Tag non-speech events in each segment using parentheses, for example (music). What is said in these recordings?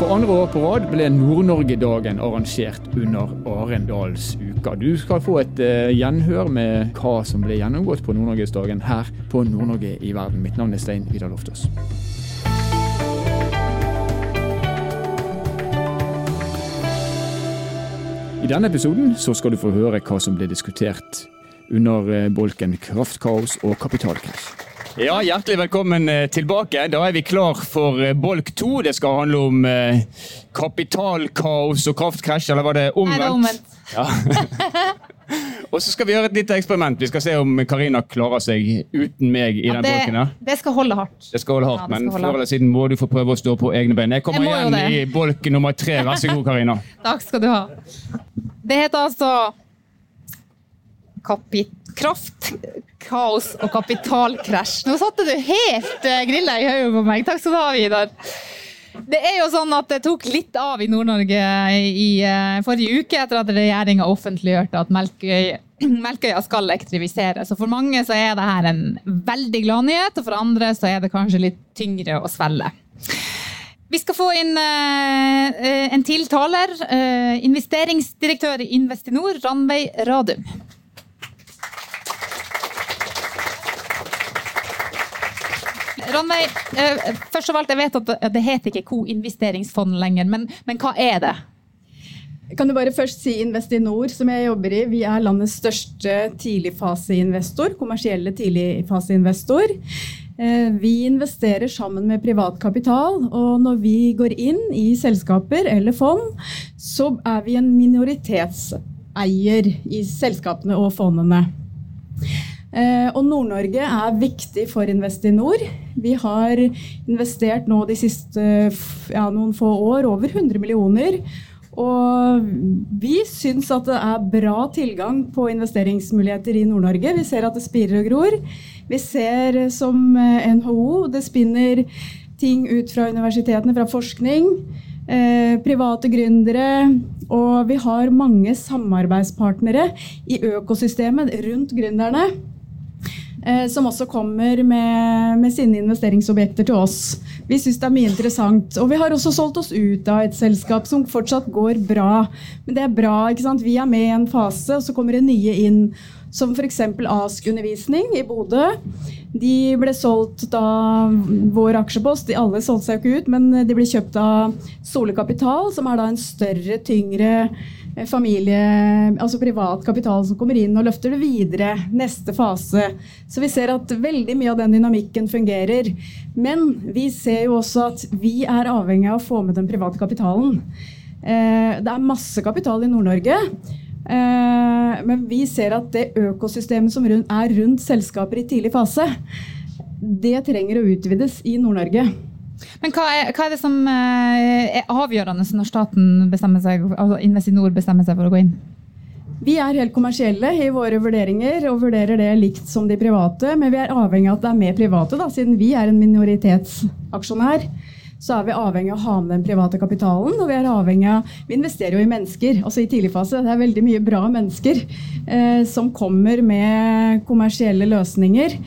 For andre år på rad ble Nord-Norge-dagen arrangert under Arendalsuka. Du skal få et uh, gjenhør med hva som ble gjennomgått på Nord-Norgesdagen her på Nord-Norge i verden. Mitt navn er Stein Vidar Loftaas. I denne episoden så skal du få høre hva som ble diskutert under eh, bolken kraftkaos og kapitalkrasj. Ja, Hjertelig velkommen eh, tilbake. Da er vi klar for eh, bolk to. Det skal handle om eh, kapitalkaos og kraftkrasj, eller var det omvendt? Nei, det er omvendt. Ja. (laughs) og så skal vi gjøre et lite eksperiment. Vi skal se om Karina klarer seg uten meg i ja, den det, bolken. her. Det skal holde hardt. Det skal holde hardt, Ja, men før eller siden må du få prøve å stå på egne bein. Jeg kommer Jeg igjen i bolk nummer tre. Vær så god, Karina. (laughs) Takk skal du ha. Det heter altså kraft, kaos og kapitalkrasj. Nå satte du helt uh, grilla i hodet på meg. Takk skal du ha, Vidar. Det er jo sånn at det tok litt av i Nord-Norge i eh, forrige uke etter at regjeringa offentliggjørte at Melkøy, (clears throat) Melkøya skal elektrifiseres. For mange så er det her en veldig glad nyhet, og for andre så er det kanskje litt tyngre å svelge. Vi skal få inn eh, en tiltaler. eh, investeringsdirektør i Investinor, Ranveig Radum. Ranveig, eh, først av alt, jeg vet at det- heter ikke Co-investeringsfond lenger, men, men hva er det? Kan du bare først si Investinor, som jeg jobber i. Vi er landets største tidligfaseinvestor, kommersielle tidligfaseinvestor. Eh, Vi investerer sammen med privat kapital, og når vi går inn i selskaper eller fond, så er vi en minoritetseier i selskapene og fondene. Eh, Og Nord-Norge er viktig for Investinor. Vi har investert nå de siste ja, noen få år over 100 millioner. Og vi syns at det er bra tilgang på investeringsmuligheter i Nord-Norge. Vi ser at det spirer og gror. Vi ser som eh, NHO, det spinner ting ut fra universitetene, fra forskning. Eh, private gründere. Og vi har mange samarbeidspartnere i økosystemet rundt gründerne. Eh, som også kommer med, med sine investeringsobjekter til oss. Vi syns det er mye interessant. Og vi har også solgt oss ut av et selskap som fortsatt går bra. Men det er bra. ikke sant? Vi er med i en fase, og så kommer det nye inn. Som f.eks. Ask Undervisning i Bodø. De ble solgt da vår aksjepost. De alle solgte seg jo ikke ut, men de ble kjøpt av Sole Kapital, som er da en større, tyngre familie, altså privat kapital som kommer inn og løfter det videre. Neste fase. Så vi ser at veldig mye av den dynamikken fungerer. Men vi ser jo også at vi er avhengig av å få med den private kapitalen. Eh, Det er masse kapital i Nord-Norge. eh, Men vi ser at det økosystemet som er rundt selskaper i tidlig fase, det trenger å utvides i Nord-Norge. Men hva er, hva er det som eh, er avgjørende når staten bestemmer seg, altså Investinor bestemmer seg for å gå inn? Vi er helt kommersielle i våre vurderinger og vurderer det likt som de private, men vi er avhengig av at det er mer private, da, siden vi er en minoritetsaksjonær. Så er vi avhengig av å ha med den private kapitalen. og Vi er avhengig av, vi investerer jo i mennesker, altså i tidligfase. Det er veldig mye bra mennesker eh, som kommer med kommersielle løsninger.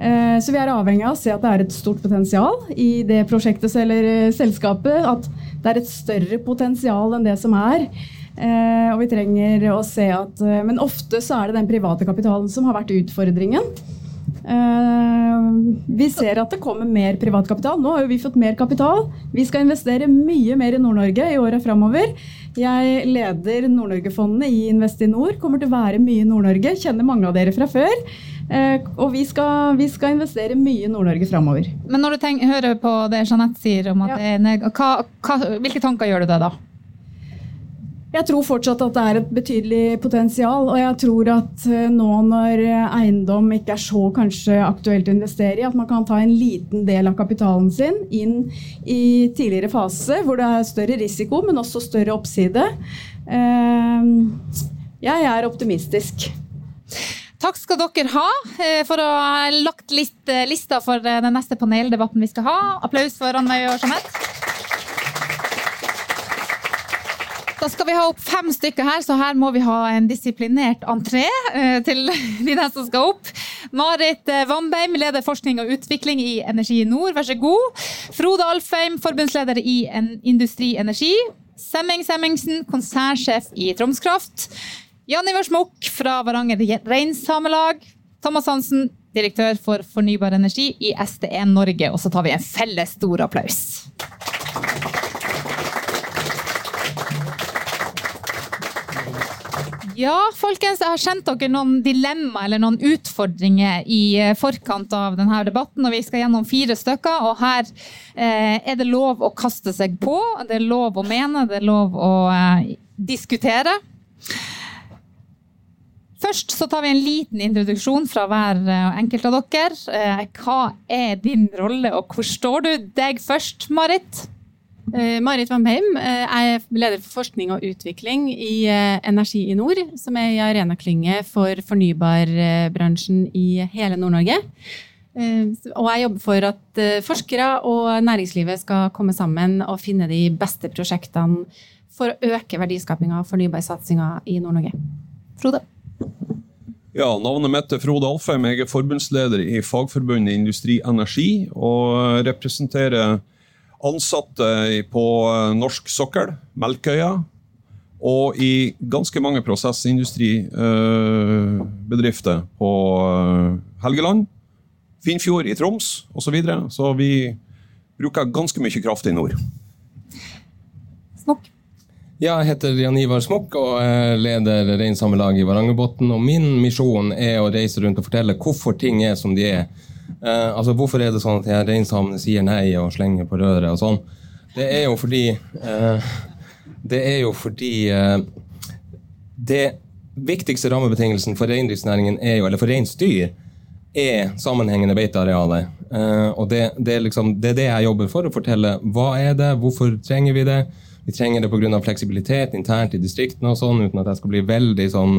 Eh, så vi er avhengig av å se at det er et stort potensial i det prosjektet eller eh, selskapet. At det er et større potensial enn det som er. Eh, og vi trenger å se at Men ofte så er det den private kapitalen som har vært utfordringen. Vi ser at det kommer mer privat kapital. Nå har jo vi fått mer kapital. Vi skal investere mye mer i Nord-Norge i åra framover. Jeg leder Nord-Norge-fondet i Investinor. Kommer til å være mye i Nord-Norge. Kjenner mange av dere fra før. Eh, og vi skal, vi skal investere mye i Nord-Norge framover. Men når du tenker, hører på det Jeanette sier om at Ja. er hva, hva, hvilke tanker gjør du deg da? Jeg tror fortsatt at det er et betydelig potensial, og jeg tror at eh, nå når eiendom ikke er så kanskje aktuelt å investere i, at man kan ta en liten del av kapitalen sin inn i tidligere fase, hvor det er større risiko, men også større oppside. Eh, Jeg er optimistisk. Takk skal dere ha eh, for å ha lagt litt, eh, lista for eh, den neste paneldebatten vi skal ha. Applaus for Ranveig og Jeanette. Da skal vi ha opp fem stykker her, så her må vi ha en disiplinert entré til (laughs) de der som skal opp. Marit eh, leder forskning og utvikling i Energi Nord, vær så god. Frode Alfheim, forbundsleder i Industri Energi. Semming Semmingsen, konsernsjef i Troms Kraft. Jan Ivar Smokk fra Varanger Reinsamelag. Thomas Hansen, direktør for fornybar energi i SDE Norge. Og så tar vi en felles stor applaus. Ja, folkens, jeg har sendt dere noen dilemma eller noen utfordringer i eh, forkant av denne debatten. og Vi skal gjennom fire stykker, og her eh, er det lov å kaste seg på. Det er lov å mene, det er lov å eh, diskutere. Først så tar vi en liten introduksjon fra hver eh, enkelt av dere. Eh, hva er din rolle, og hvor står du? Deg først, Marit. Uh, Marit Vamheim er leder for forskning og utvikling i Energi i nord, som er en arenaklynge for fornybarbransjen i hele Nord-Norge. Og jeg jobber for at forskere og næringslivet skal komme sammen og finne de beste prosjektene for å øke verdiskapinga og fornybarsatsinga i Nord-Norge. Frode? Ja, Navnet mitt er Frode Alfheim. Jeg er forbundsleder i Fagforbundet Industri Energi og representerer ansatte på norsk sokkel, Melkøya, og i ganske mange prosessindustribedrifter på eh, Helgeland, Finnfjord i Troms osv. Så, videre. så vi bruker ganske mye kraft i nord. Jeg heter Jan Ivar Smokk og er leder Reinsamelaget i Varangerbotn. Min misjon er å reise rundt og fortelle hvorfor ting er som de er Eh, altså, Hvorfor er det sånn at jeg reinsamene sier nei og slenger på røret og sånn? Det er jo fordi eh, Det er jo fordi eh, Det viktigste rammebetingelsen for reindriftsnæringen er eller for reinsdyr, er sammenhengende beitearealer. og det, det, er liksom, det er det jeg jobber for, å fortelle hva er det, hvorfor trenger vi det. Vi trenger det pga. fleksibilitet internt i distriktene og sånn, uten at jeg skal bli veldig sånn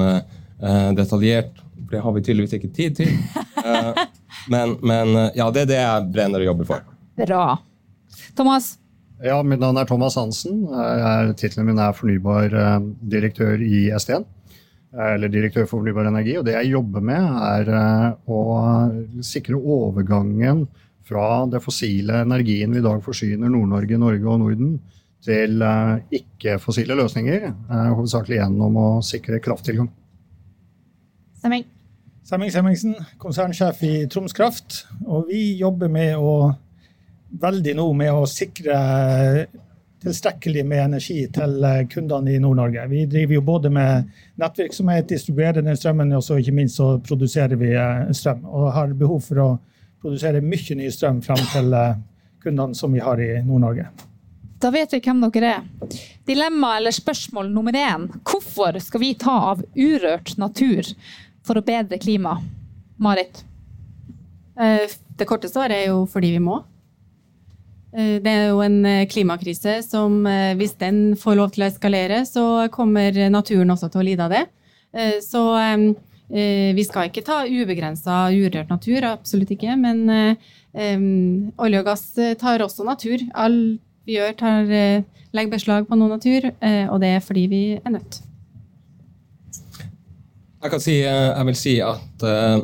detaljert. For det har vi tydeligvis ikke tid til. (laughs) Men, men, eh, ja, det er det jeg brenner og jobber for. Bra. Thomas? Ja, Mitt navn er Thomas Hansen. Tittelen min er fornybardirektør i STN. Eller direktør for fornybar energi. Og det jeg jobber med, er å sikre overgangen fra det fossile energien vi i dag forsyner Nord-Norge, Norge og Norden, til eh, ikke-fossile løsninger. Hovedsakelig gjennom å sikre krafttilgang. Stemming. Semming Semmingsen, konsernsjef i Troms Kraft. Og vi jobber med å, veldig nå med å sikre tilstrekkelig med energi til kundene i Nord-Norge. Vi driver jo både med nettvirksomhet, distribuerer den strømmen, og så ikke minst så produserer vi eh, strøm. Og har behov for å produsere mye ny strøm frem til eh, kundene som vi har i Nord-Norge. Da vet vi hvem dere er. Dilemma eller spørsmål nummer én. Hvorfor skal vi ta av urørt natur for å bedre klimaet? Marit? Eh, det korte svaret er jo fordi vi må. Eh, det er jo en eh, klimakrise som hvis den får lov til å eskalere, så kommer naturen også til å lide av det. Så vi skal ikke ta ubegrensa urørt natur, absolutt ikke. Men olje og gass tar også natur. Alt vi gjør, tar, legger beslag på noe natur, og det er fordi vi er nødt. Jeg kan si, eh, jeg vil si at eh,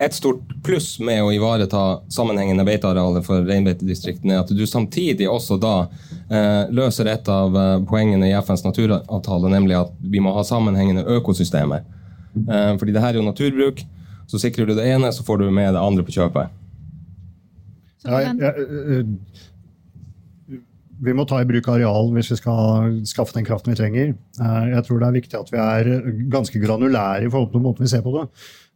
et stort pluss med å ivareta sammenhengende beitearealer for reinbeitedistriktene er at du samtidig også da eh, løser et av poengene i FNs naturavtale, nemlig at vi må ha sammenhengende økosystemer. fordi det her er jo naturbruk. Så sikrer du det ene, så får du med det andre på kjøpet. Ja, jeg, vi må ta i bruk areal hvis vi skal skaffe den kraften vi trenger. Eh, jeg tror det er viktig at vi er ganske granulære i forhold til måten vi ser på det.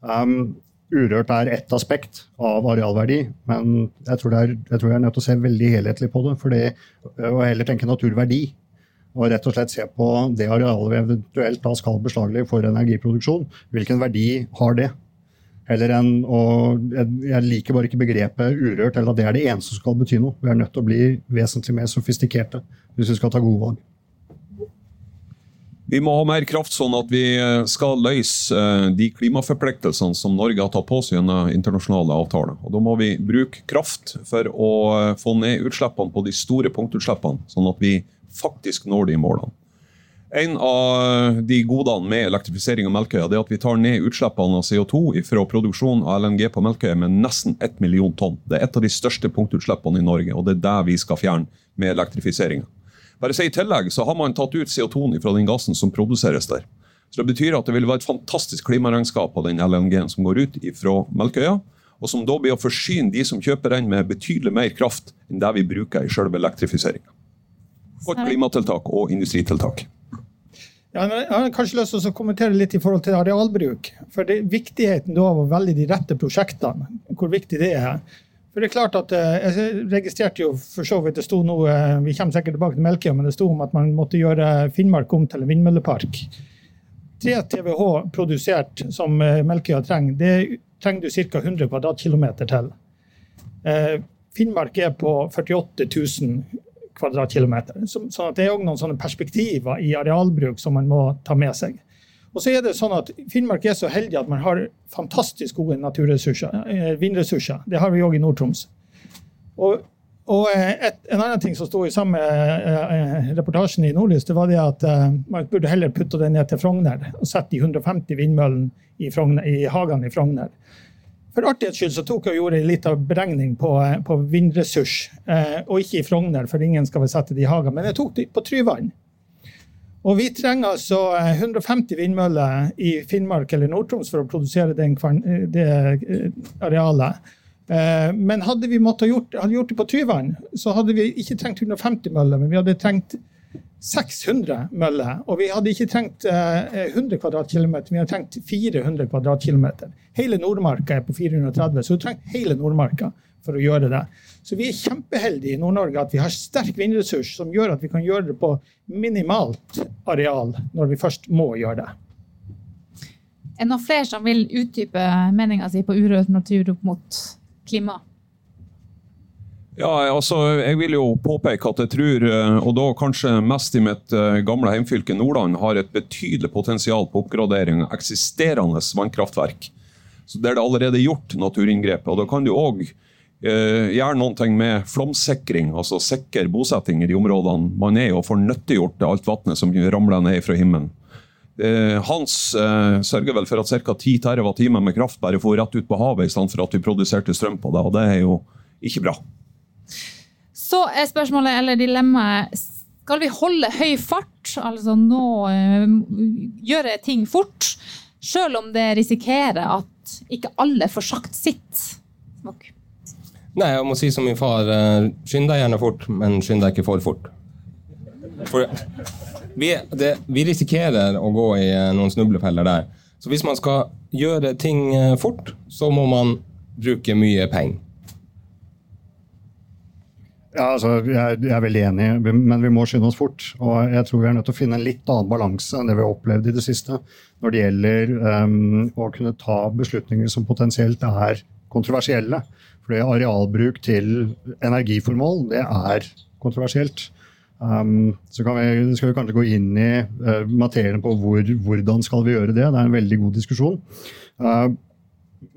Um, urørt er ett aspekt av arealverdi, men jeg tror, er, jeg tror, jeg er nødt til å se veldig helhetlig på det. For det å heller tenke naturverdi, og rett og slett se på det arealet vi eventuelt da skal beslaglegge for energiproduksjon. Hvilken verdi har det? Heller en, og Jeg liker bare ikke begrepet urørt, eller at det er det eneste som skal bety noe. Vi er nødt til å bli vesentlig mer sofistikerte hvis vi skal ta gode valg. Vi må ha mer kraft sånn at vi eh, skal løse eh, de klimaforpliktelsene som Norge har tatt på seg gjennom internasjonale avtaler. Og Da må vi bruke kraft for å eh, få ned utslippene på de store punktutslippene, sånn at vi faktisk når de målene. En av de godene med elektrifisering av Melkøya det er at vi tar ned utslippene av CO2 fra produksjonen av LNG på Melkøya med nesten 1 million tonn. Det er et av de største punktutslippene i Norge, og det er det vi skal fjerne med elektrifiseringa. Bare si I tillegg så har man tatt ut CO2-en fra den gassen som produseres der. Så Det betyr at det vil være et fantastisk klimaregnskap av den LNG-en som går ut fra Melkøya, og som da blir å forsyne de som kjøper den med betydelig mer kraft enn det vi bruker i selve elektrifiseringa. Og klimatiltak og industritiltak. Ja, jeg har kanskje lyst til å kommentere litt i forhold til arealbruk. For det, Viktigheten av å velge de rette prosjektene, hvor viktig det er. For det er klart at eh, Jeg registrerte jo for så vidt det sto noe, Vi kommer sikkert tilbake til Melkøya, men det sto om at man måtte gjøre Finnmark om til en vindmøllepark. 3 TWh produsert som eh, Melkøya trenger, det trenger du ca. 100 kvadratkilometer til. Eh, Finnmark er på 48 000 kvadratkilometer. Så, sånn det er òg noen sånne perspektiver i arealbruk som man må ta med seg. Og så er det sånn at Finnmark er så heldig at man har fantastisk gode naturressurser, eh, vindressurser. Det har vi òg i Nord-Troms. Og, og eh, et, en annen ting som sto i samme eh, reportasjen i Nordlys, det var det at man burde heller putte det ned til Frogner og sette de 150 vindmøllene i, i hagene i Frogner. For artighets skyld så tok jeg og gjorde en liten beregning på, eh, på vindressurs. Eh, og ikke i Frogner, for ingen skal vel sette det i hagen. Men jeg tok det på Tryvann. Og vi trenger altså 150 eh, vindmøller i Finnmark eller Nord-Troms for å produsere den, eh, det arealet. Men hadde vi gjort, hadde gjort det på Tryvann, så hadde vi ikke trengt 150 møller, men vi hadde trengt 600 møller. Og vi hadde ikke trengt 100 kvadratkilometer, vi hadde trengt 400 kvadratkilometer. Hele Nordmarka er på 430, så du trenger hele Nordmarka for å gjøre det. Så vi er kjempeheldige i Nord-Norge at vi har sterk vindressurs som gjør at vi kan gjøre det på minimalt areal når vi først må gjøre det. Er det noen flere som vil utdype meninga si på urørt natur opp mot klima? Ja, altså, Jeg vil jo påpeke at jeg tror, eh, og da kanskje mest i mitt eh, gamle heimfylke Nordland, har et betydelig potensial på oppgradering av eksisterende vannkraftverk. Så Der det allerede er gjort naturinngrep. og Da kan du òg eh, gjøre noe med flomsikring, altså sikre bosettinger i områdene man er i, og får nyttiggjort alt vannet som ramler ned fra himmelen. Eh, Hans eh, sørger vel for at ca. 10 TWh med kraft bare får rett ut på havet, i stedet for at vi produserte strøm på det. og Det er jo ikke bra. Så er spørsmålet, eller dilemmaet, skal vi holde høy fart? Altså nå uh, gjøre ting fort, selv om det risikerer at ikke alle får sagt sitt. Smok. Nei, jeg må si som min far, eh, skynd deg gjerne fort, men skynd deg ikke for fort. For vi, det, vi risikerer å gå i eh, noen snublefeller der. Så hvis man skal gjøre ting eh, fort, så må man bruke mye penger. Ja, altså, jeg, jeg, er veldig enig, men vi må skynde oss fort. Og jeg tror vi er nødt til å finne en litt annen balanse enn det vi har opplevd i det siste når det gjelder um, å kunne ta beslutninger som potensielt er kontroversielle. Fordi arealbruk til energiformål, det er kontroversielt. Um, så vi, skal vi kanskje gå inn i uh, materien på hvor, hvordan skal vi gjøre det. Det er en veldig god diskusjon. Uh,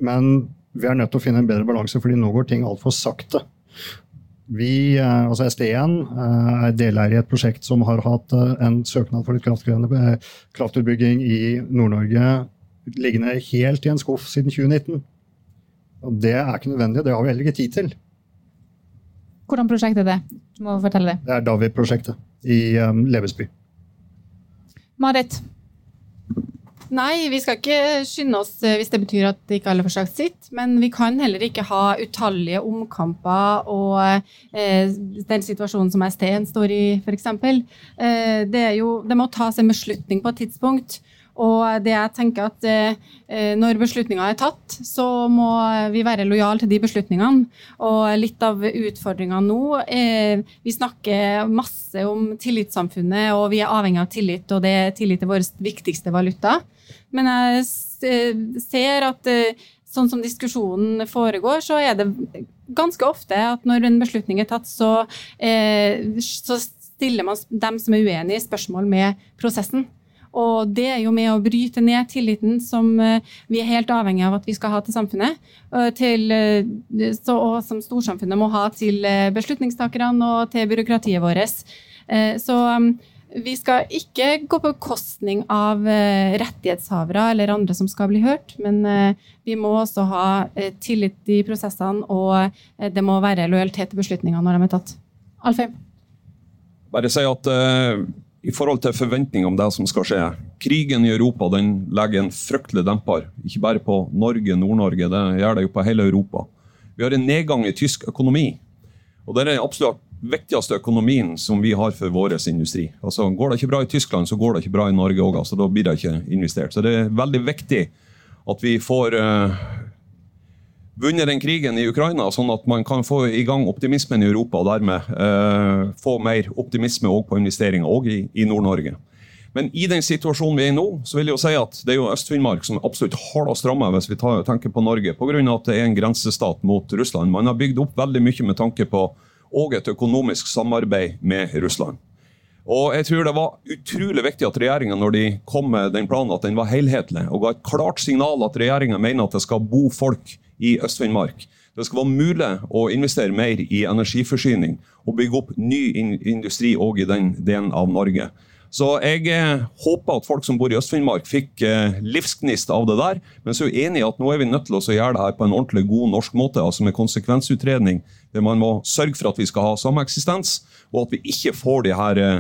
men vi er nødt til å finne en bedre balanse, fordi nå går ting altfor sakte. Vi, eh, altså SDN, eh, er deleier i et prosjekt som har hatt eh, en søknad for litt kraftutbygging i Nord-Norge liggende helt i en skuff siden 2019. Og det er ikke nødvendig, det har vi heller ikke tid til. Hvordan prosjekt er det? Du må fortelle det. Det er David-prosjektet i um, Lebesby. Marit? Nei, vi skal ikke skynde oss eh, hvis det betyr at ikke alle får sagt sitt. Men vi kan heller ikke ha utallige omkamper og eh, den situasjonen som ST-en står i, f.eks. Eh, det, det må tas en beslutning på et tidspunkt. Og det jeg tenker at eh, Når beslutninga er tatt, så må vi være lojale til de beslutningene. Og litt av utfordringa nå eh, Vi snakker masse om tillitssamfunnet, og vi er avhengig av tillit, og det er tillit til vår viktigste valuta. Men jeg ser at eh, sånn som diskusjonen foregår, så er det ganske ofte at når en beslutning er tatt, så, eh, så stiller man dem som er uenige, spørsmål med prosessen. Og det er jo med å bryte ned tilliten som eh, vi er helt avhengig av at vi skal ha til samfunnet. Til, så, og som storsamfunnet må ha til beslutningstakerne og til byråkratiet vårt. Så Vi skal ikke gå på bekostning av eh, rettighetshavere eller andre som skal bli hørt, men eh, vi må også ha eh, tillit i prosessene, og det må være lojalitet til beslutningene når de er tatt. Alfheim? Bare si at uh, i forhold til forventninger om det som skal skje Krigen i Europa den legger en fryktelig demper, ikke bare på Norge, Nord-Norge, det gjør det jo på hele Europa. Vi har en nedgang i tysk økonomi. Og det er absolutt viktigste økonomien som vi har for vår industri. Altså, Går det ikke bra i Tyskland, så går det ikke bra i Norge òg. Altså, da blir det ikke investert. Så det er veldig viktig at vi får uh, vunnet den krigen i Ukraina, sånn at man kan få i gang optimismen i Europa og dermed uh, få mer optimisme også på investeringer òg i, i Nord-Norge. Men i den situasjonen vi er i nå, så vil jeg jo si at det er jo Øst-Finnmark som absolutt hardest rammet hvis vi tar, tenker på Norge, pga. at det er en grensestat mot Russland. Man har bygd opp veldig mye med tanke på og et økonomisk samarbeid med Russland. Og jeg tror Det var utrolig viktig at regjeringa når de kom med den planen, at den var helhetlig, og ga et klart signal at regjeringa mener at det skal bo folk i Øst-Finnmark. Det skal være mulig å investere mer i energiforsyning og bygge opp ny industri òg i den delen av Norge. Så jeg eh, håper at folk som bor i Øst-Finnmark fikk eh, livsgnist av det der. Men så er jeg enig i at nå er vi nødt til å gjøre det her på en ordentlig god norsk måte. altså Med konsekvensutredning, der man må sørge for at vi skal ha sameksistens, og at vi ikke får de her eh,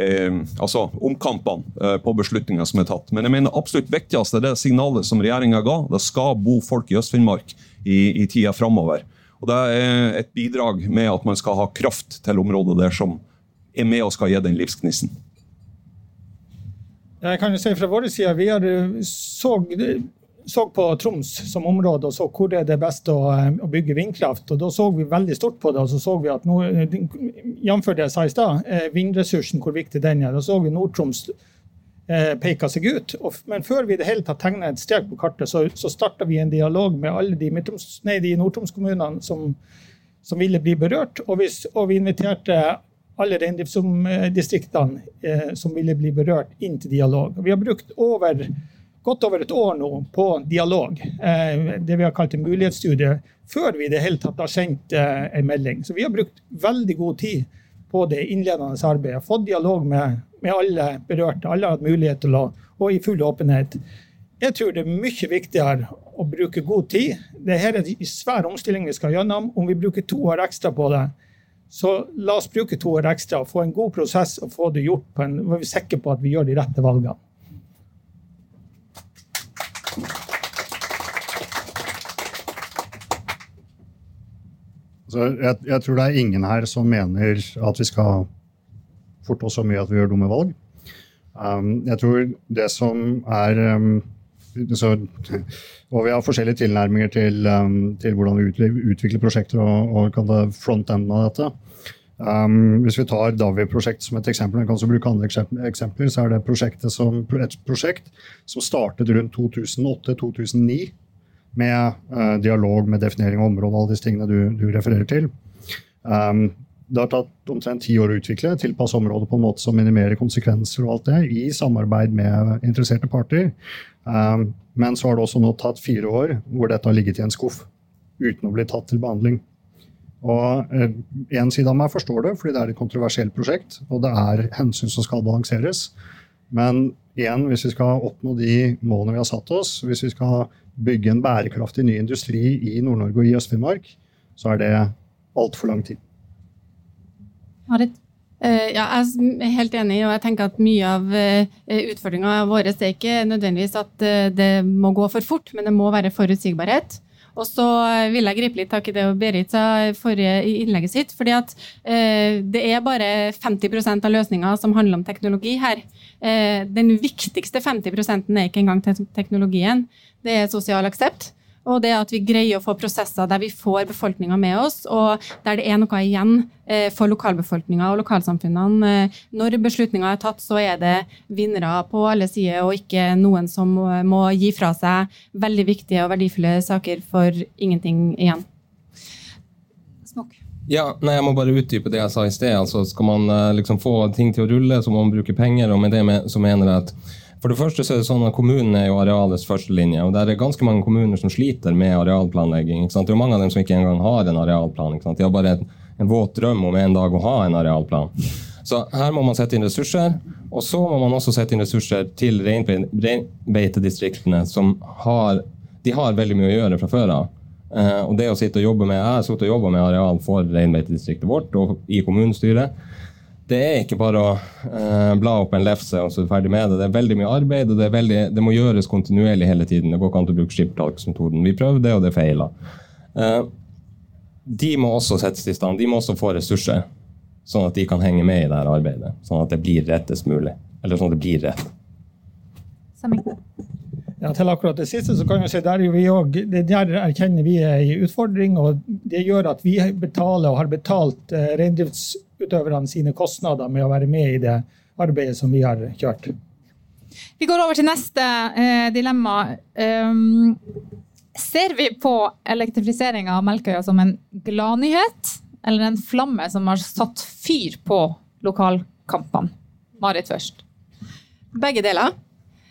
eh altså omkampene eh, på beslutninger som er tatt. Men jeg mener absolutt viktigst er det signalet som regjeringa ga. Det skal bo folk i Øst-Finnmark i, i tida framover. Og det er et bidrag med at man skal ha kraft til området der som er med og skal gi den livsgnisten. Jeg kan jo si fra vår side, Vi har eh, så, så, på Troms som område og så hvor er det best å, eh, å, bygge vindkraft. og Da så vi veldig stort på det. og så så vi at eh, Jf. det jeg sa i stad, vindressursen, hvor viktig den er. Da så vi Nord-Troms peka seg ut. Men før vi i det hele tatt tegna et strek på kartet, så, så starta vi en dialog med alle de, de Nord-Troms-kommunene som, som, ville bli berørt. Og vi, og vi inviterte alle reindriftsdistriktene eh, som ville bli berørt, inn til dialog. Vi har brukt over, godt over et år nå på dialog, eh, det vi har kalt en mulighetsstudie, før vi i det hele tatt har sendt eh, en melding. Så vi har brukt veldig god tid på det innledende arbeidet. Fått dialog med, med alle berørte. Alle har hatt mulighet til å Og i full åpenhet. Jeg tror det er mye viktigere å bruke god tid. Dette er en svær omstilling vi skal gjennom. Om vi bruker to år ekstra på det, så la oss bruke to år ekstra, få en god prosess og få det gjort på en, var vi sikre på at vi gjør de rette valgene. Altså, jeg, jeg, tror det er ingen her som mener at vi skal forte oss så mye at vi gjør dumme valg. Um, jeg tror det som er um, så, og vi har forskjellige tilnærminger til, um, til hvordan vi utvikler prosjekter og, og kan det front-enden av dette. Um, hvis vi tar Davi-prosjektet som et eksempel, jeg kan også bruke andre eksempler, så er det som, et prosjekt som startet rundt 2008-2009 med uh, dialog med definering av området og alle disse tingene du, du refererer til. Um, det har tatt omtrent ti år å utvikle, tilpasse området på en måte som minimerer konsekvenser og alt det, i samarbeid med interesserte parter. Um, men så har det også nå tatt fire år hvor dette har ligget i en skuff uten å bli tatt til behandling. Og uh, En side av meg forstår det, fordi det er et kontroversielt prosjekt, og det er hensyn som skal balanseres. Men igjen, hvis vi skal oppnå de målene vi har satt oss, hvis vi skal bygge en bærekraftig ny industri i Nord-Norge og i Øst-Finnmark, så er det altfor lang tid. Marit? Uh, ja, jeg er helt enig, og jeg tenker at mye av uh, utfordringa vår er ikke nødvendigvis at uh, det må gå for fort, men det må være forutsigbarhet. Og så vil jeg gripe litt tak i det Berit sa forrige i innlegget sitt. fordi at det er bare 50% av løsninga som handler om teknologi her. den viktigste 50 er ikke engang teknologien. Det er sosial aksept. Og det at vi greier å få prosesser der vi får befolkninga med oss, og der det er noe igjen eh, for lokalbefolkninga og lokalsamfunnene. Eh, når beslutninga er tatt, så er det vinnere på alle sider, og ikke noen som må gi fra seg veldig viktige og verdifulle saker for ingenting igjen. Smok. Ja, nei, Jeg må bare utdype det jeg sa i sted. Altså, skal man eh, liksom få ting til å rulle, så må man bruke penger. og med det så mener jeg at for det første så er det sånn at Kommunen er jo arealets førstelinje. og Det er ganske mange kommuner som sliter med arealplanlegging. Det er jo mange av dem som ikke engang har en arealplan. De har bare en, en våt drøm om en dag å ha en arealplan. Så her må man sette inn ressurser. Og så må man også sette inn ressurser til reinbeitedistriktene, som har, de har veldig mye å gjøre fra før av. Uh, og det å sitte og jobbe med, Jeg har sittet og jobba med areal for reinbeitedistriktet vårt og i kommunestyret. Det er ikke bare å eh, bla opp en lefse og så er du ferdig med det. Det er veldig mye arbeid, og det, veldig, det må gjøres kontinuerlig hele tiden. Det går ikke an å bruke skiptalksmetoden. Vi prøvde, og det feila. Eh, de må også settes i stand. De må også få ressurser, sånn at de kan henge med i dette arbeidet. Sånn at det blir rettest mulig. Eller sånn at det blir rett. Ja, til akkurat det siste så kan vi si der, vi også, det der erkjenner vi er en utfordring. og Det gjør at vi betaler og har betalt eh, reindriftsutøverne sine kostnader med å være med i det arbeidet som vi har kjørt. Vi går over til neste eh, dilemma. Um, ser vi på elektrifiseringa av Melkøya som en gladnyhet, eller en flamme som har satt fyr på lokalkampene? Marit først. Begge deler.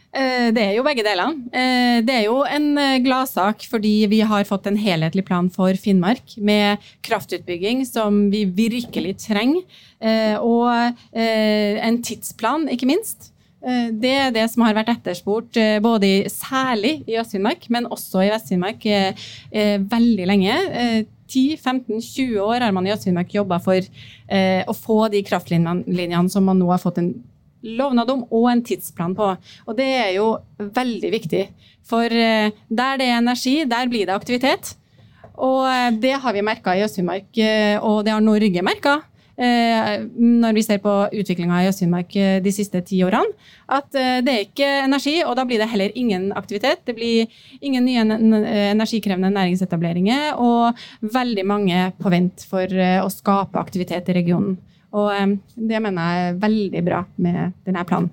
Eh, det er jo begge deler. Eh, det er jo en eh, gladsak fordi vi har fått en helhetlig plan for Finnmark med kraftutbygging som vi virkelig trenger, og en tidsplan, ikke minst. Det er det som har vært etterspurt både særlig i Øst-Finnmark, men også i Vest-Finnmark veldig lenge. 10-15-20 år har man i Øst-Finnmark jobba for å få de kraftlinjene som man nå har fått en lovnad om og en tidsplan på. Og det er jo veldig viktig. For eh, der det er energi, der blir det aktivitet. Og eh, det har vi merka i Øst-Finnmark, eh, og det har Norge merka. Når vi ser på utviklinga i Øst-Finnmark de siste ti årene, at det er ikke energi, og da blir det heller ingen aktivitet. Det blir ingen nye energikrevende næringsetableringer, og veldig mange på vent for å skape aktivitet i regionen. Og eh, det mener jeg er veldig bra med denne planen.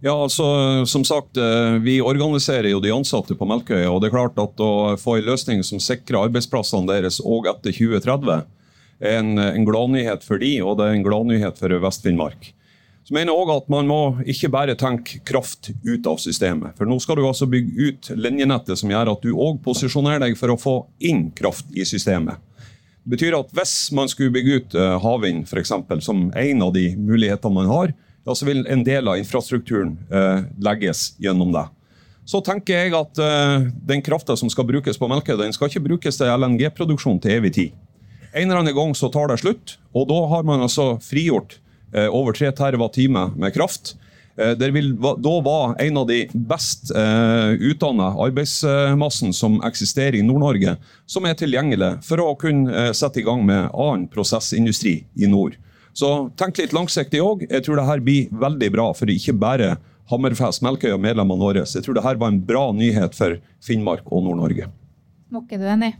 Ja, altså, som sagt, eh, Vi organiserer jo de ansatte på Melkøya. og det er klart at Å få en løsning som sikrer arbeidsplassene deres òg etter 2030, er en, en gladnyhet for de, og det er en gladnyhet for Vest-Finnmark. Så mener også at Man må ikke bare tenke kraft ut av systemet. For Nå skal du altså bygge ut linjenettet som gjør at du òg posisjonerer deg for å få inn kraft i systemet. Det betyr at hvis man skulle bygge ut uh, havvind som en av de mulighetene man har, ja, så vil en del av infrastrukturen eh, legges gjennom det. Så tenker jeg at eh, den krafta som skal brukes på markedet, den skal ikke brukes til LNG-produksjon til evig tid. En eller annen gang så tar det slutt, og da har man altså frigjort over 3 TWh med kraft. Eh, det vil da være en av de best eh, utdanna arbeidsmassen som eksisterer i Nord-Norge, som er tilgjengelig for å kunne uh, sette i gang med annen prosessindustri i nord. Så tenk litt langsiktig òg. Jeg tror det her blir veldig bra for ikke bare Hammerfest, Melkøy og medlemmene våre. Jeg tror det her var en bra nyhet for Finnmark og Nord-Norge. Mokke, du enig?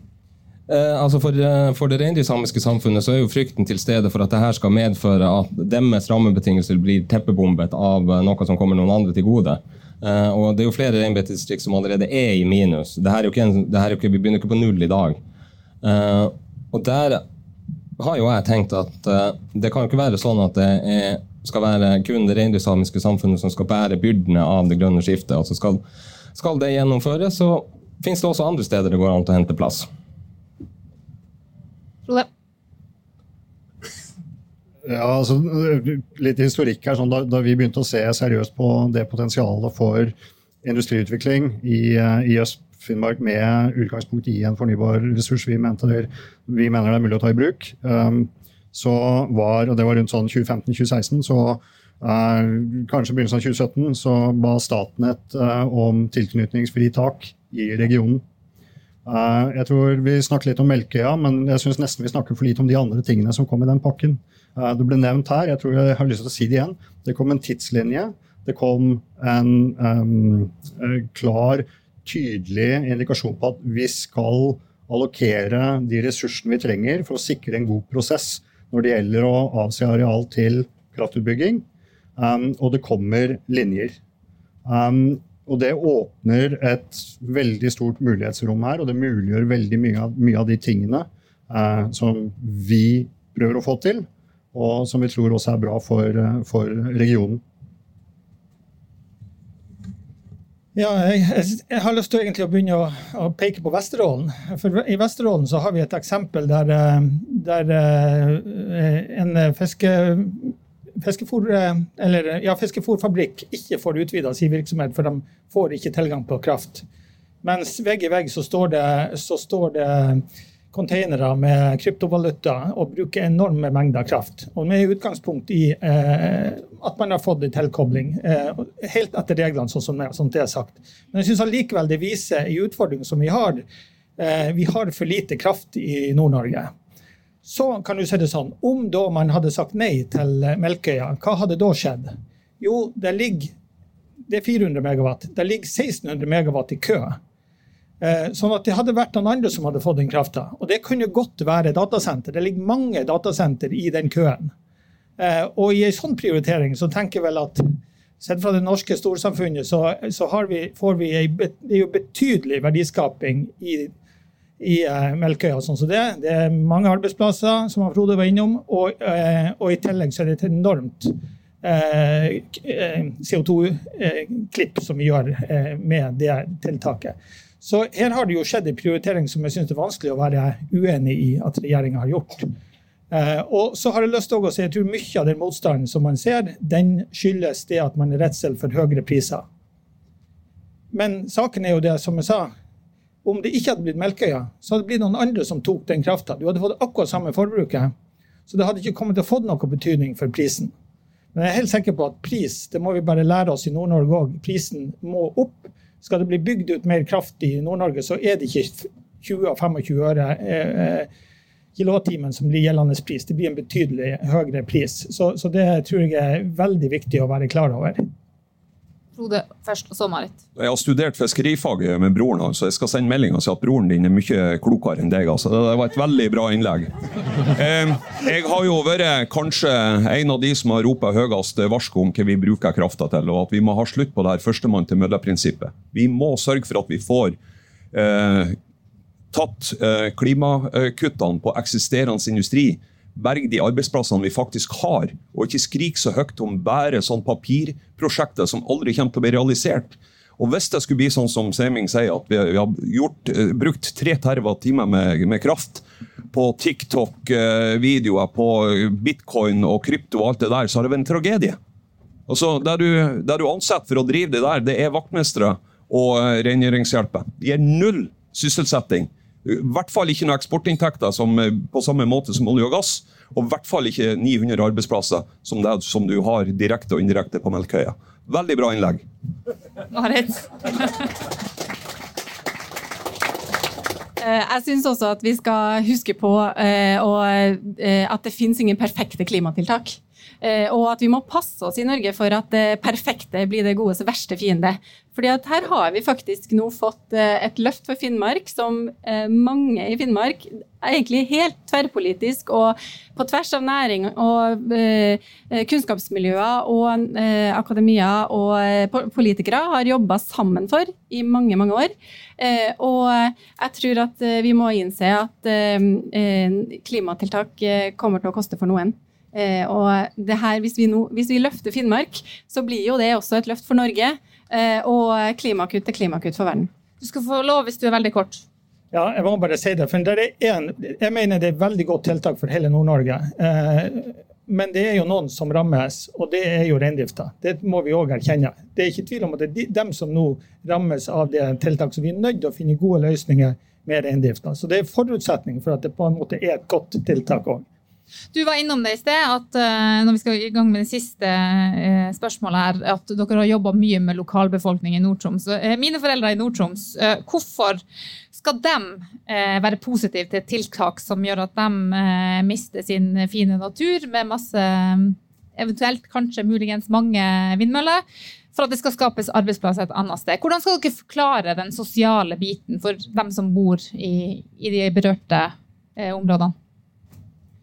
Eh, altså for, eh, for, det reindriftssamiske samfunnet så er jo frykten til stede for at dette skal medføre at deres rammebetingelser blir teppebombet av eh, noe som kommer noen andre til gode. Eh, og Det er jo flere reinbeitedistrikt som allerede er i minus. Dette er jo ikke en, er jo ikke, vi begynner ikke på null i dag. Eh, og der har jo jeg tenkt at eh, det kan jo ikke være sånn at det er, skal være kun det reindriftssamiske samfunnet som skal bære byrdene av det grønne skiftet. Altså skal, skal det gjennomføres, så finnes det også andre steder det går an å hente plass. Frode? Ja, altså, litt historikk her. Sånn, da, da, vi begynte å se seriøst på det potensialet for industriutvikling i, i Øst-Finnmark med utgangspunkt i en fornybar ressurs vi, det, vi, mener det er mulig å ta i bruk, um, så var, og det var rundt sånn 2015-2016, så uh, kanskje begynnelsen av 2017, så ba Statnett uh, om tilknytningsfritak i regionen. Eh, jeg tror Vi snakker litt om Melkøya, men jeg synes nesten vi snakker for lite om de andre tingene som kom i den pakken. Eh, det ble nevnt her, jeg tror jeg har lyst til å si det igjen. Det kom en tidslinje. Det kom en um, klar, tydelig indikasjon på at vi skal allokere de ressursene vi trenger for å sikre en god prosess når det gjelder å avse areal til kraftutbygging. Um, og det kommer linjer. Um, og det åpner et veldig stort mulighetsrom her, og det muliggjør veldig mye av, mye av de tingene eh, som vi prøver å få til, og som vi tror også er bra for, eh, for regionen. Ja, jeg, jeg, har lyst til å begynne å, å, peke på Vesterålen. For I Vesterålen så har vi et eksempel der, eh, der en fiske, fiskefôr, eller, ja, fiskefôrfabrikk ikke får utvida sin virksomhet, for de får ikke tilgang på kraft. Mens vegg i vegg så står det, så det containere med kryptovaluta og bruker enorme mengder kraft. Og Med utgangspunkt i eh, at man har fått en tilkobling eh, helt etter reglene, sånn som sånn det er sagt. Men jeg syns allikevel det viser en utfordring som vi har. Eh, vi har for lite kraft i Nord-Norge. Så kan du si det sånn, Om da man hadde sagt nei til Melkøya, hva hadde da skjedd? Jo, det ligger det er 400 megawatt. Det ligger 1600 megawatt i kø. Eh, sånn at det hadde vært noen andre som hadde fått den krafta. Og det kunne godt være datasenter. Det ligger mange datasenter i den køen. Eh, og i en sånn prioritering så tenker jeg vel at sett fra det norske storsamfunnet så, så vi, får vi ei, det er jo betydelig verdiskaping i, i uh, Melkøya. sånn som det. det er mange arbeidsplasser, som Frode var innom, og, uh, og, i tillegg så er det et enormt eh, CO2-klipp som vi gjør med det tiltaket. Så her har det jo skjedd en prioritering som jeg syns er vanskelig å være uenig i at regjeringa har gjort. Eh, og så har Jeg lyst til å si, jeg tror mye av den motstanden som man ser, den skyldes det at man er redsel for høyere priser. Men saken er jo det, som jeg sa, om det ikke hadde blitt Melkøya, så hadde det blitt noen andre som tok den krafta. Du hadde fått akkurat samme forbruket, så det hadde ikke kommet til å få noen betydning for prisen. Men jeg er helt sikker på at pris, det må vi bare lære oss i Nord-Norge òg, prisen må opp. Skal det bli bygd ut mer kraft i Nord-Norge, så er det ikke 20 25 øre eh, kilowattimen som blir gjeldende pris. Det blir en betydelig høyere pris. Så, så, det tror jeg er veldig viktig å være klar over. Frode først, og så Marit. Jeg har studert fiskerifaget med broren, så altså. jeg skal sende melding og si at broren din er mye klokere enn deg. Altså. Det var et veldig bra innlegg. Jeg har jo vært kanskje en av de som har ropt høyest varsko om hva vi bruker krafta til, og at vi må ha slutt på det her førstemann til mølla-prinsippet. Vi må sørge for at vi får eh, tatt eh, klimakuttene på eksisterende industri berge de arbeidsplassene vi faktisk har, og ikke skrike så høyt om bare sånn papirprosjekter som aldri kommer til å bli realisert. Og Hvis det skulle bli sånn som Seming sier, at vi har gjort, eh, brukt tre terrawattimer med, med kraft på TikTok-videoer, på bitcoin og krypto og alt det der, så har det vært en tragedie. Altså, Der du, der du ansetter for å drive det der, det er vaktmestere og rengjøringshjelper. De gir null sysselsetting. I hvert fall ikke noen eksportinntekter som, eh, på samme måte som olje og gass. Og i hvert fall ikke 900 arbeidsplasser som, det, som du har direkte og indirekte på Melkøya. Veldig bra innlegg. Marit? Eh, jeg syns også at vi skal huske på eh, at det finnes ingen perfekte klimatiltak. Eh, og at vi må passe oss i Norge for at det perfekte blir det godes verste fiende. Fordi at her har vi faktisk nå fått eh, et løft for Finnmark som eh, mange i Finnmark er egentlig helt tverrpolitisk og på tvers av næring og kunnskapsmiljøer og akademia og politikere har jobba sammen for i mange, mange år. Og jeg tror at vi må innse at klimatiltak kommer til å koste for noen. Eh, og det her, hvis vi, nå, hvis vi, løfter Finnmark, så blir jo det også et løft for Norge. Eh, og klimakutt er klimakutt for verden. Du skal få lov hvis du er veldig kort. Ja, jeg må bare si det. for det er en, Jeg mener det er et veldig godt tiltak for hele Nord-Norge. Eh, men det er jo noen som rammes, og det er jo reindrifta. Det må vi òg erkjenne. Det er ikke tvil om at det er dem som nå rammes av det tiltaket. Så vi er nødt til å finne gode løsninger med reindrifta. Så det er forutsetning for at det på en måte er et godt tiltak òg. Du var innom det i sted, at uh, når vi skal i gang med det siste uh, spørsmålet her, at dere har jobba mye med lokalbefolkning i Nord-Troms. Uh, mine foreldre i Nord-Troms, hvorfor skal de være positive til tiltak som gjør at de mister sin fine natur med masse, eventuelt kanskje muligens mange vindmøller? for at det skal skapes arbeidsplasser et annet sted. Hvordan skal dere forklare den sosiale biten for dem som bor i, i de berørte områdene?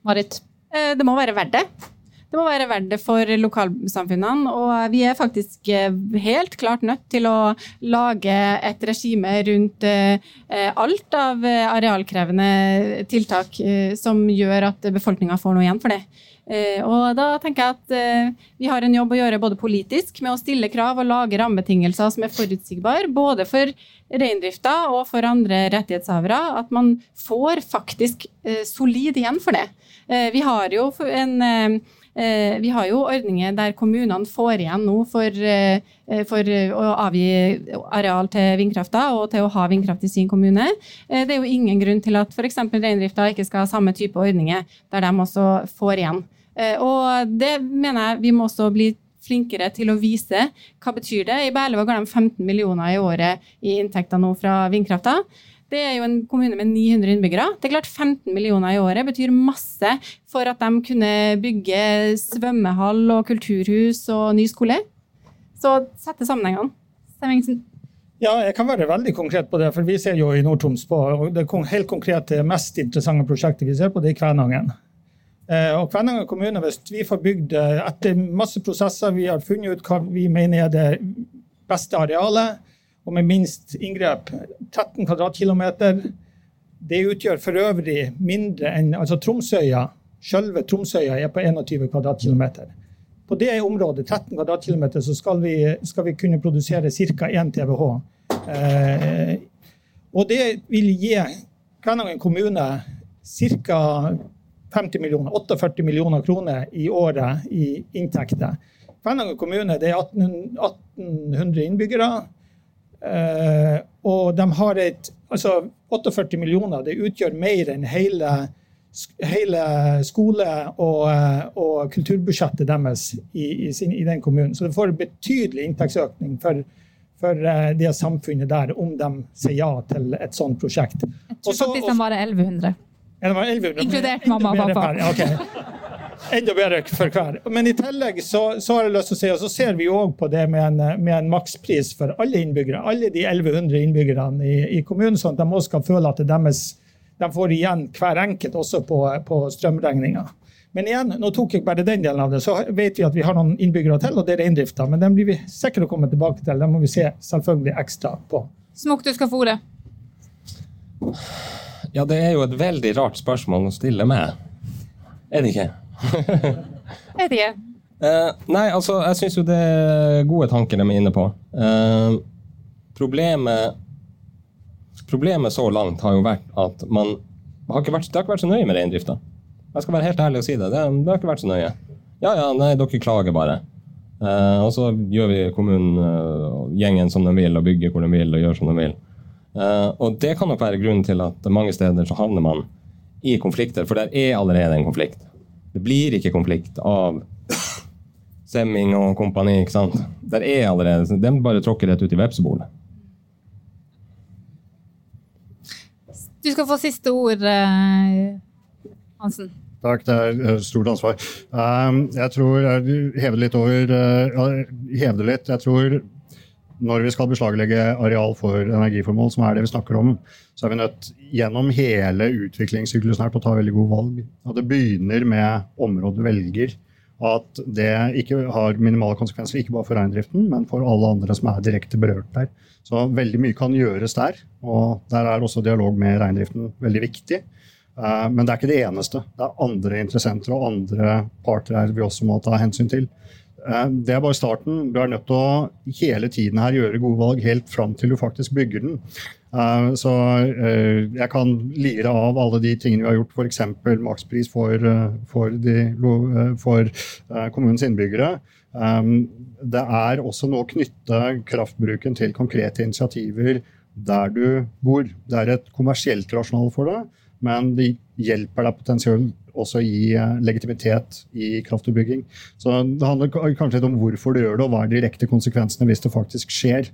Marit? Eh, det må være verdt det. det må være verdt det for lokalsamfunnene. Og vi er faktisk eh, helt klart nødt til å lage et regime rundt alt av arealkrevende tiltak som gjør at befolkninga får noe igjen for det. Eh, og da tenker jeg at eh, vi har en jobb å gjøre både politisk med å stille krav og lage rammebetingelser som er forutsigbare, både for reindrifta og for andre rettighetshavere. At man får faktisk eh, solid igjen for det. Vi har jo en vi har jo ordninger der kommunene får igjen nå for, for, å avgi areal til vindkrafta og til å ha vindkraft i sin kommune. Det er jo ingen grunn til at f.eks. reindrifta ikke skal ha samme type ordninger, der de også får igjen. Eh, og det mener jeg vi må også bli flinkere til å vise hva betyr det. I Berlevåg går de 15 millioner i året i inntekter nå fra vindkrafta. Det er jo en kommune med 900 innbyggere. Det er klart 15 millioner i året betyr masse for at de kunne bygge svømmehall og kulturhus og ny skole. Så sette sammenhengene. Stemmingsen. Ja, jeg kan være veldig konkret på det. for Vi ser jo i Nord-Troms på det helt konkrete, mest interessante prosjektet vi ser på, det er Kvænangen. Eh, og Kvænangen kommune, hvis vi får bygd etter masse prosesser, vi har funnet ut hva vi mener er det beste arealet, og med minst inngrep, 13 kvadratkilometer. Det utgjør for øvrig mindre enn altså Tromsøya. Selve Tromsøya er på 21 kvadratkilometer. På det området, 13 kvadratkilometer, så skal vi, skal vi kunne produsere ca. 1 TWh. Eh, og det vil gi Kvænangen kommune ca. 50 millioner, 48 millioner kroner i året i inntekter. Kvænangen kommune det er 1800 innbyggere. Eh, og de har et altså 48 millioner det utgjør mer enn hele, hele skole- og, og, kulturbudsjettet deres i, i, sin, i, den kommunen. Så de får en betydelig inntektsøkning for, for eh, det samfunnet der, om de sier ja til et sånt prosjekt. Jeg tror faktisk de var 1100. Ja, det var 1100. Inkludert mamma og pappa. Okay. Enda bedre for hver. Men i tillegg så, så, har jeg lyst til å si, og så ser vi òg på det med en, med en, makspris for alle innbyggere. Alle de 1100 innbyggerne i, i kommunen, sånn at de også skal føle at deres, de får igjen hver enkelt også på, på strømregninga. Men igjen, nå tok jeg bare den delen av det. Så vet vi at vi har noen innbyggere til, og det er reindrifta. Men den blir vi sikre å komme tilbake til. Den må vi se selvfølgelig ekstra på. Smokk, du skal få ordet. Ja, det er jo et veldig rart spørsmål å stille meg. Er det ikke? (laughs) er det ikke? Uh, nei, altså, jeg syns jo det er gode tanker de er inne på. Uh, problemet Problemet så langt har jo vært at man har ikke vært, det har ikke vært så nøye med reindrifta. Jeg skal være helt ærlig og si det. Det, det har ikke vært så nøye. Ja ja, nei, dere klager bare. Uh, og så gjør vi kommunen, gjengen som de vil, og bygger hvor de vil, og gjør som de vil. Uh, og det kan nok være grunnen til at mange steder så havner man i konflikter, for der er allerede en konflikt. Det blir ikke konflikt av Semming og kompani. ikke sant? Der er allerede, De bare tråkker rett ut i vepsebolet. Du skal få siste ord, uh, Hansen. Takk, det er et stort ansvar. Jeg tror jeg hever litt over Hever det litt. Jeg tror når vi skal beslaglegge areal for energiformål, som er det vi snakker om, så er vi nødt gjennom hele utviklingssyklusen her på å ta veldig gode valg. Og det begynner med området du velger. At det ikke har minimale konsekvenser, ikke bare for reindriften, men for alle andre som er direkte berørt der. Så veldig mye kan gjøres der. Og der er også dialog med reindriften veldig viktig. Eh, men det er ikke det eneste. Det er andre interessenter og andre parter her vi også må ta hensyn til. Eh, det er bare starten. Du er nødt til å hele tiden her gjøre gode valg helt fram til du faktisk bygger den. Eh, så eh, jeg kan lire av alle de tingene vi har gjort, f.eks. makspris for, for, de, for kommunens innbyggere. Det er også noe å knytte kraftbruken til konkrete initiativer der du bor. Det er et kommersielt rasjonal for det, men det hjelper deg potensielt også gi eh, legitimitet i kraftutbygging. Så Det handler kanskje litt om hvorfor du gjør det, og hva er direkte konsekvensene hvis det faktisk skjer.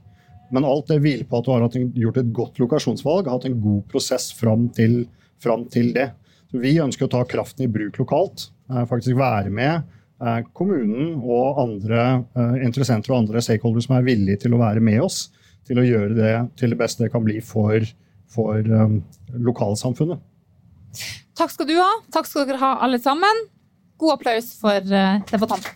Men alt det hviler på at du har gjort et godt lokasjonsvalg, hatt en god prosess fram til, fram til det. Så vi ønsker å ta kraften i bruk lokalt. Eh, faktisk være med eh, kommunen og andre interessenter og andre stakeholders som er villige til å være med oss til å gjøre det til det beste det kan bli for, for lokalsamfunnet. Takk skal du ha. Takk skal dere ha, alle sammen. God applaus for uh, debattanten.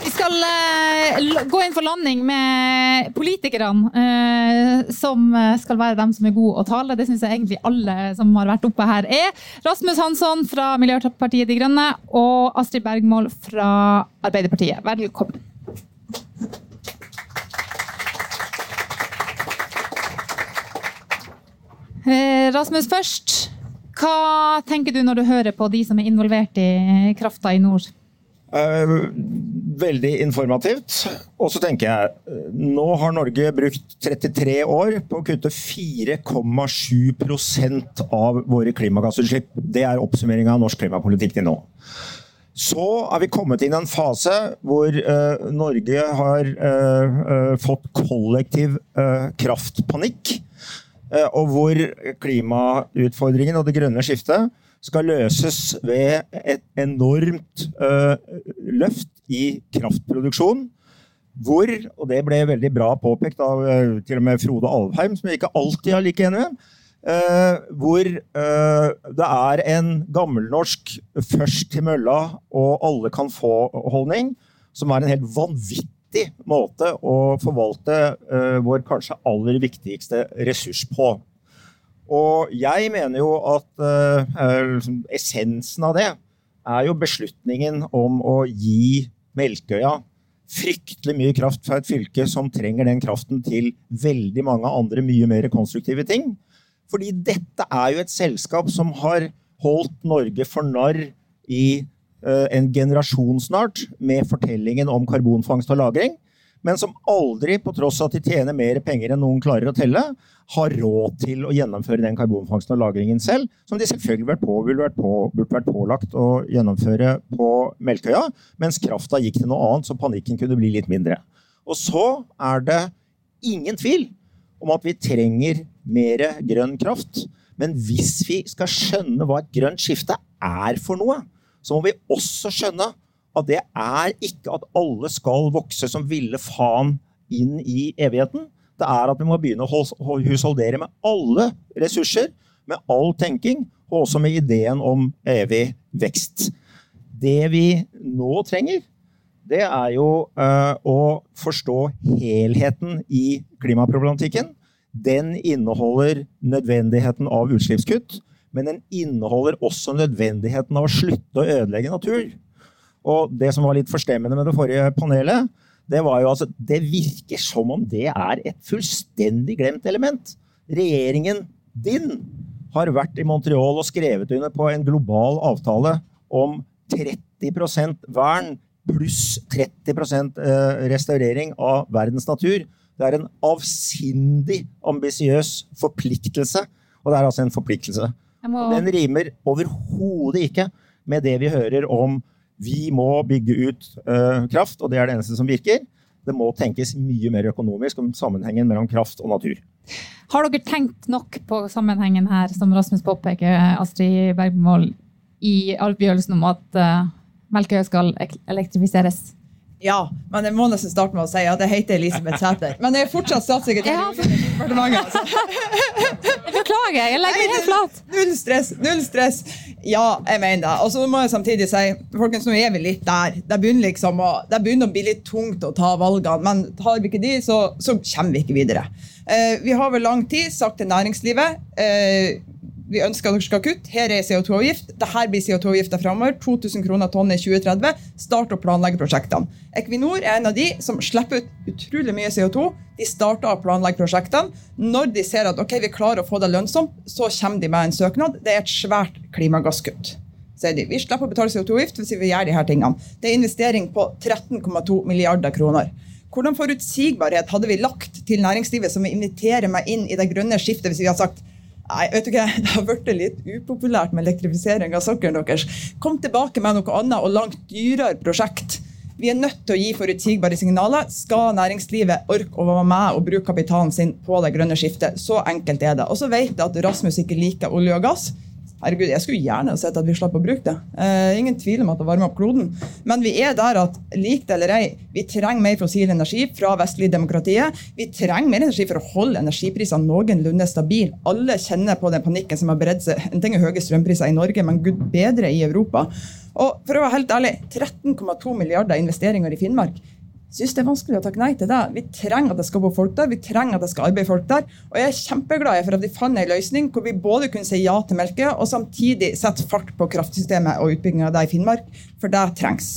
Vi skal uh, gå inn for landing med politikerne, uh, som skal være dem som er gode å tale. Det syns jeg egentlig alle som har vært oppe her er. Rasmus Hansson fra Miljøpartiet De Grønne og Astrid Bergmål fra Arbeiderpartiet. Velkommen. Rasmus først. Hva tenker du når du hører på de som er involvert i krafta i nord? Eh, veldig informativt. Og så tenker jeg nå har Norge brukt 33 år på å kutte 4,7% av våre klimagassutslipp. Det er oppsummeringa av norsk klimapolitikk til nå. Så er vi kommet inn i en fase hvor Norge har fått kollektiv kraftpanikk. Eh, og hvor klimautfordringen og det grønne skiftet skal løses ved et enormt uh, løft i kraftproduksjon. Hvor, og det ble veldig bra påpekt av uh, til og med Frode Alvheim, som jeg ikke alltid har like enig med, uh, hvor det er en gammelnorsk 'først til mølla' og alle kan få-holdning, som er en helt vanvittig riktig måte å forvalte uh, vår kanskje aller viktigste ressurs på. Og jeg mener jo at uh, essensen av det er jo beslutningen om å gi Melkøya fryktelig mye kraft fra et fylke som trenger den kraften til veldig mange andre mye mer konstruktive ting. Fordi dette er jo et selskap som har holdt Norge for narr i Eh, en generasjon snart med fortellingen om karbonfangst og -lagring, men som aldri, på tross av at de tjener mer penger enn noen klarer å telle, har råd til å gjennomføre den karbonfangsten og -lagringen selv, som de selvfølgelig vært på, vært på, burde vært pålagt å gjennomføre på Melkøya, mens krafta gikk til noe annet, så panikken kunne bli litt mindre. Og så er det ingen tvil om at vi trenger mer grønn kraft. Men hvis vi skal skjønne hva et grønt skifte er for noe, så må vi også skjønne at det er ikke at alle skal vokse som ville faen inn i evigheten. Det er at vi må begynne å husholdere med alle ressurser, med all tenking, og også med ideen om evig vekst. Det vi nå trenger, det er jo uh, å forstå helheten i klimaproblematikken. Den inneholder nødvendigheten av utslippskutt men den inneholder også nødvendigheten av å slutte å ødelegge natur. Og det som var litt forstemmende med det forrige panelet, det var jo altså Det virker som om det er et fullstendig glemt element. Regjeringen din har vært i Montreal og skrevet under på en global avtale om 30% vern pluss 30 eh, restaurering av verdens natur. Det er en avsindig ambisiøs forpliktelse. Og det er altså en forpliktelse må... Den rimer overhodet ikke med det vi hører om vi må bygge ut uh, kraft, og det er det eneste som virker. Det må tenkes mye mer økonomisk om sammenhengen mellom kraft og natur. Har dere tenkt nok på sammenhengen her, som Rasmus påpeker, Astrid Bergmål, i avgjørelsen om at uh, Melkøya skal elektrifiseres? Ja, men jeg må nesten starte med å si at jeg heter Elisabeth Sæter. Men jeg er fortsatt statssekretær i departementet. Altså. Beklager, jeg legger meg helt flat. Null stress. null stress. Ja, jeg mener det. Og så må jeg samtidig si folkens, nå er vi litt der. Det begynner, liksom å, det begynner å bli litt tungt å ta valgene. Men tar vi ikke de, så, så kommer vi ikke videre. Eh, vi har vel lang tid sagt til næringslivet eh, vi ønsker at dere skal kutte. Her er CO2-avgift. Dette blir CO2-avgifta framover. 2000 kroner tonn i 2030. Start å planlegge prosjektene. Equinor er en av de som slipper ut utrolig mye CO2. De starter å planlegge prosjektene. Når de ser at ok, vi klarer å få det lønnsomt, så kommer de med en søknad. Det er et svært klimagasskutt. De. Vi slipper å betale CO2-avgift hvis vi gjør her tingene. Det er investering på 13,2 milliarder kroner. Hvordan forutsigbarhet hadde vi lagt til næringslivet som vi inviterer meg inn i det grønne skiftet hvis vi hadde sagt Nei, vet du hva, (laughs) Det har blitt litt upopulært med elektrifisering av sokkelen deres. Kom tilbake med noe annet og langt dyrere prosjekt. Vi er nødt til å gi forutsigbare signaler. Skal næringslivet orke å være med og bruke kapitalen sin på det grønne skiftet? Så enkelt er det. Og så vet jeg at Rasmus ikke liker olje og gass. Herregud, Jeg skulle gjerne sett at vi slapp å bruke det. Eh, ingen tvil om at det varmer opp kloden. Men vi er der at lik det eller ei, vi trenger mer fossil energi fra vestlige demokratiet. Vi trenger mer energi for å holde energiprisene noenlunde stabile. Alle kjenner på den panikken som har beredt seg. En ting er høye strømpriser i Norge, men gud bedre i Europa. Og for å være helt ærlig, 13,2 milliarder investeringer i Finnmark syns det er vanskelig å takke nei til det. Vi trenger at det skal bo folk der, vi trenger at det skal arbeide folk der. Og jeg er kjempeglad for at vi fant en løsning hvor vi både kunne si ja til Melkøya, og samtidig sette fart på kraftsystemet og utbygginga det i Finnmark, for det trengs.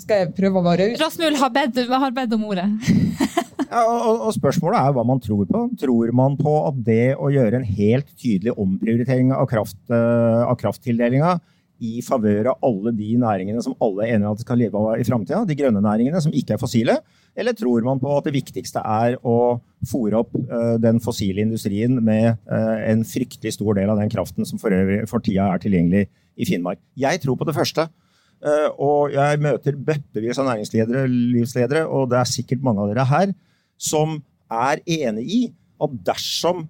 Skal jeg prøve å være raus? Rasmul har bedt, har bedt om ordet. (laughs) ja, og, og, Spørsmålet er hva man tror på. Tror man på at det å gjøre en helt tydelig omprioritering av, kraft, uh, av krafttildelinga i favør av alle de næringene som alle er enige om at skal leve av i framtida, de grønne næringene som ikke er fossile? Eller tror man på at det viktigste er å fòre opp uh, den fossile industrien med uh, en fryktelig stor del av den kraften som for, øvrig, for tida er tilgjengelig i Finnmark? Jeg tror på det første. Uh, og jeg møter bøttevis av næringsledere, livsledere, og det er sikkert mange av dere her, som er enig i at dersom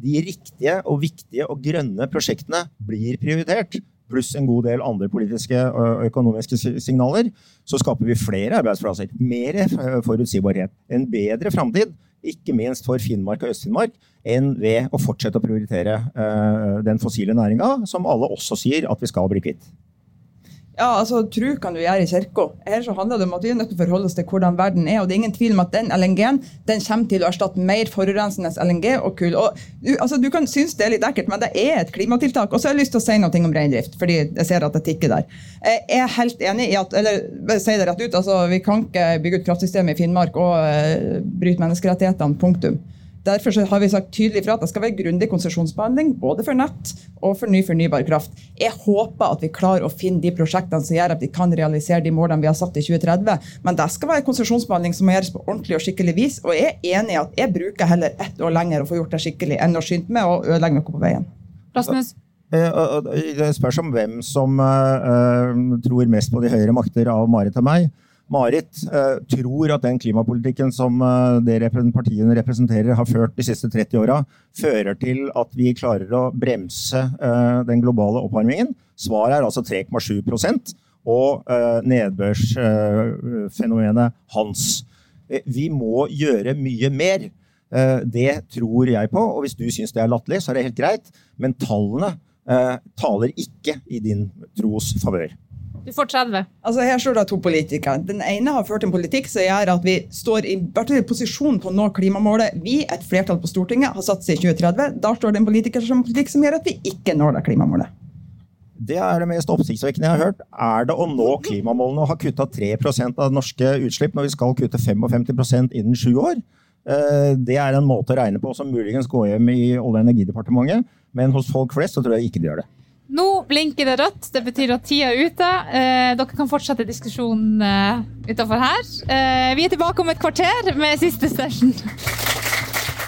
de riktige og viktige og grønne prosjektene blir prioritert, pluss en god del andre politiske og økonomiske signaler, så skaper vi flere arbeidsplasser. Mer forutsigbarhet. En bedre framtid, ikke minst for Finnmark og Øst-Finnmark, enn ved å fortsette å prioritere den fossile næringa, som alle også sier at vi skal bli kvitt. Ja, altså, Tro kan du gjøre i kirka. Her så handler det om at vi er nødt til å forholde oss til hvordan verden er. og Det er ingen tvil om at den LNG-en den kommer til å erstatte mer forurensende LNG og kull. Og du, altså, du kan synes det er litt ekkelt, men det er et klimatiltak. Og så har jeg lyst til å si noe om reindrift, fordi jeg ser at det tikker der. Jeg er helt enig i at eller si det rett ut, altså, vi kan ikke bygge ut kraftsystemet i Finnmark og uh, bryte menneskerettighetene. Punktum. Derfor har vi sagt tydelig fra at det skal være grundig konsesjonsbehandling både for nett og for ny fornybar kraft. Jeg håper at vi klarer å finne de prosjektene som gjør at vi kan realisere de målene vi har satt i 2030. Men det skal være konsesjonsbehandling som må gjøres på ordentlig og skikkelig vis. Og jeg er enig i at jeg bruker heller ett år lenger å få gjort det skikkelig enn å skynde med å ødelegge noe på veien. Rasmus? Eh, det spørs om hvem som tror mest på de høyere makter av Marit og meg. Marit eh, tror at den klimapolitikken som eh, partiene representerer, har ført de siste 30 åra, fører til at vi klarer å bremse eh, den globale oppvarmingen. Svaret er altså 3,7 og nedbørsfenomenet hans. Vi må gjøre mye mer. det tror jeg på, og hvis du syns det er latterlig, så er det helt greit. Men tallene taler ikke i din tros favør. Du får 30. Altså Her står det to politikere. Den ene har ført en politikk som gjør at vi står i, i posisjon på å nå klimamålet. Vi, et flertall på Stortinget, har satt seg i 2030. Da står det en politiker som politikk som gjør at vi ikke når det klimamålet. Det er det mest oppsiktsvekkende jeg har hørt. Er det å nå klimamålene å ha kutta 3% av norske utslipp når vi skal kutte 55% innen sju år? Eh, det er en måte å regne på som muligens går hjem i Olje- og energidepartementet, men hos folk flest så tror jeg ikke de gjør det. Nå blinker det rødt. Det betyr at tida er ute. Eh, dere kan fortsette diskusjonen eh, utafor her. Eh, vi er tilbake om et kvarter med siste session.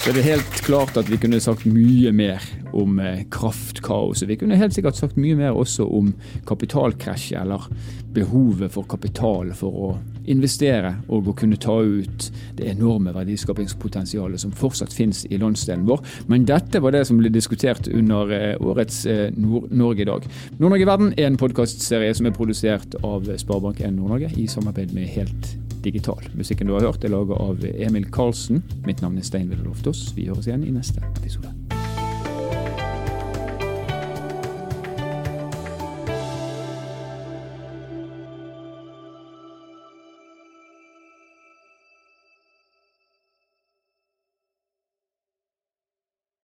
Så er helt klart at vi kunne sagt mye mer om eh, kraftkaoset. Vi kunne helt sikkert sagt mye mer også om kapitalkrasjet, eller behovet for kapital for å investere og å kunne ta ut det enorme verdiskapingspotensialet som fortsatt finnes i landsdelen vår. Men dette var det som ble diskutert under eh, årets eh, Nord-Norge i dag. Nord-Norge i verden er en podkastserie som er produsert av Sparebank1 Nord-Norge i samarbeid med Helt Digital. Musikken du har hørt er laget av Emil Karlsen. Mitt navn er Stein Ville Loftaas. Vi høres igjen i neste episode.